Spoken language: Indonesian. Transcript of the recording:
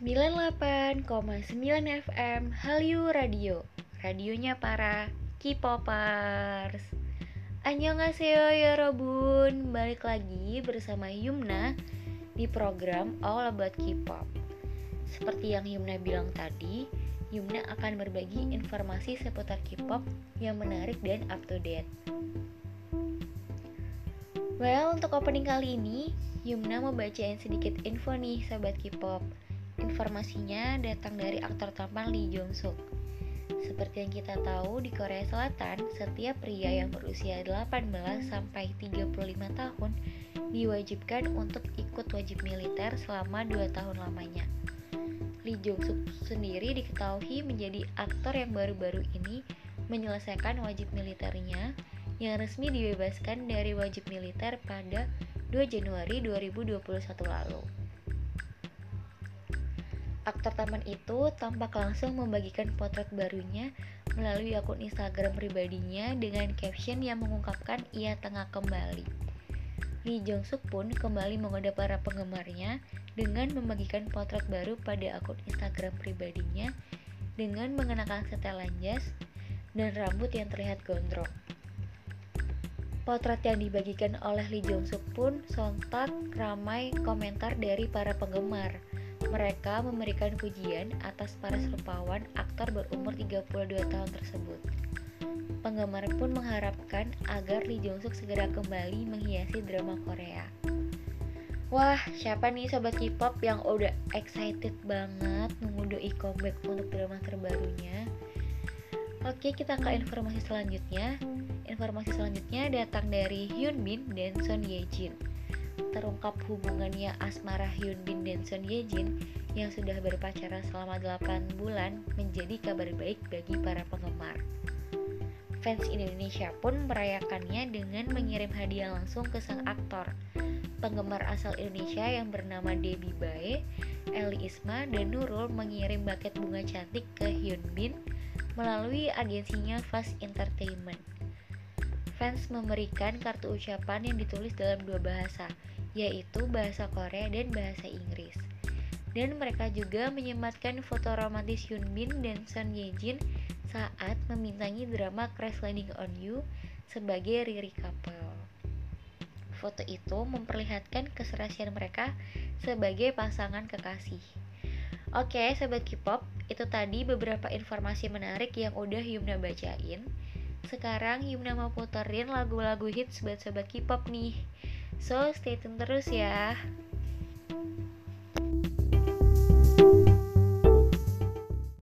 98,9 FM Hallyu Radio. Radionya para K-popers. Annyeonghaseyo yorobun Balik lagi bersama Yumna Di program All About K-pop. Seperti yang Yumna bilang tadi Yumna akan berbagi informasi seputar K-pop Yang menarik dan up to date. Well, untuk opening kali ini Yumna mau bacain sedikit info nih sahabat K-pop Informasinya datang dari aktor tampan Lee Jong Suk. Seperti yang kita tahu, di Korea Selatan, setiap pria yang berusia 18 sampai 35 tahun diwajibkan untuk ikut wajib militer selama 2 tahun lamanya. Lee Jong Suk sendiri diketahui menjadi aktor yang baru-baru ini menyelesaikan wajib militernya yang resmi dibebaskan dari wajib militer pada 2 Januari 2021 lalu. Aktor taman itu tampak langsung membagikan potret barunya melalui akun Instagram pribadinya dengan caption yang mengungkapkan ia tengah kembali. Lee Jong Suk pun kembali menggoda para penggemarnya dengan membagikan potret baru pada akun Instagram pribadinya dengan mengenakan setelan jas dan rambut yang terlihat gondrong. Potret yang dibagikan oleh Lee Jong Suk pun sontak ramai komentar dari para penggemar. Mereka memberikan pujian atas para serupawan aktor berumur 32 tahun tersebut. Penggemar pun mengharapkan agar Lee Jong Suk segera kembali menghiasi drama Korea. Wah, siapa nih sobat K-pop yang udah excited banget nunggu doi comeback untuk drama terbarunya? Oke, kita ke informasi selanjutnya. Informasi selanjutnya datang dari Hyun Bin dan Son Ye Jin terungkap hubungannya asmara Hyun Bin dan Son Ye Jin yang sudah berpacaran selama 8 bulan menjadi kabar baik bagi para penggemar. Fans Indonesia pun merayakannya dengan mengirim hadiah langsung ke sang aktor. Penggemar asal Indonesia yang bernama Debbie Bae, Eli Isma, dan Nurul mengirim buket bunga cantik ke Hyun Bin melalui agensinya Fast Entertainment. Fans memberikan kartu ucapan yang ditulis dalam dua bahasa, yaitu bahasa Korea dan bahasa Inggris. Dan mereka juga menyematkan foto romantis Hyun Bin dan Son Ye Jin saat memintangi drama Crash Landing on You sebagai Riri couple. Foto itu memperlihatkan keserasian mereka sebagai pasangan kekasih. Oke, sobat K-pop, itu tadi beberapa informasi menarik yang udah Yumna bacain. Sekarang Yumna mau puterin lagu-lagu hits buat sobat K-pop nih. So, stay tune terus ya.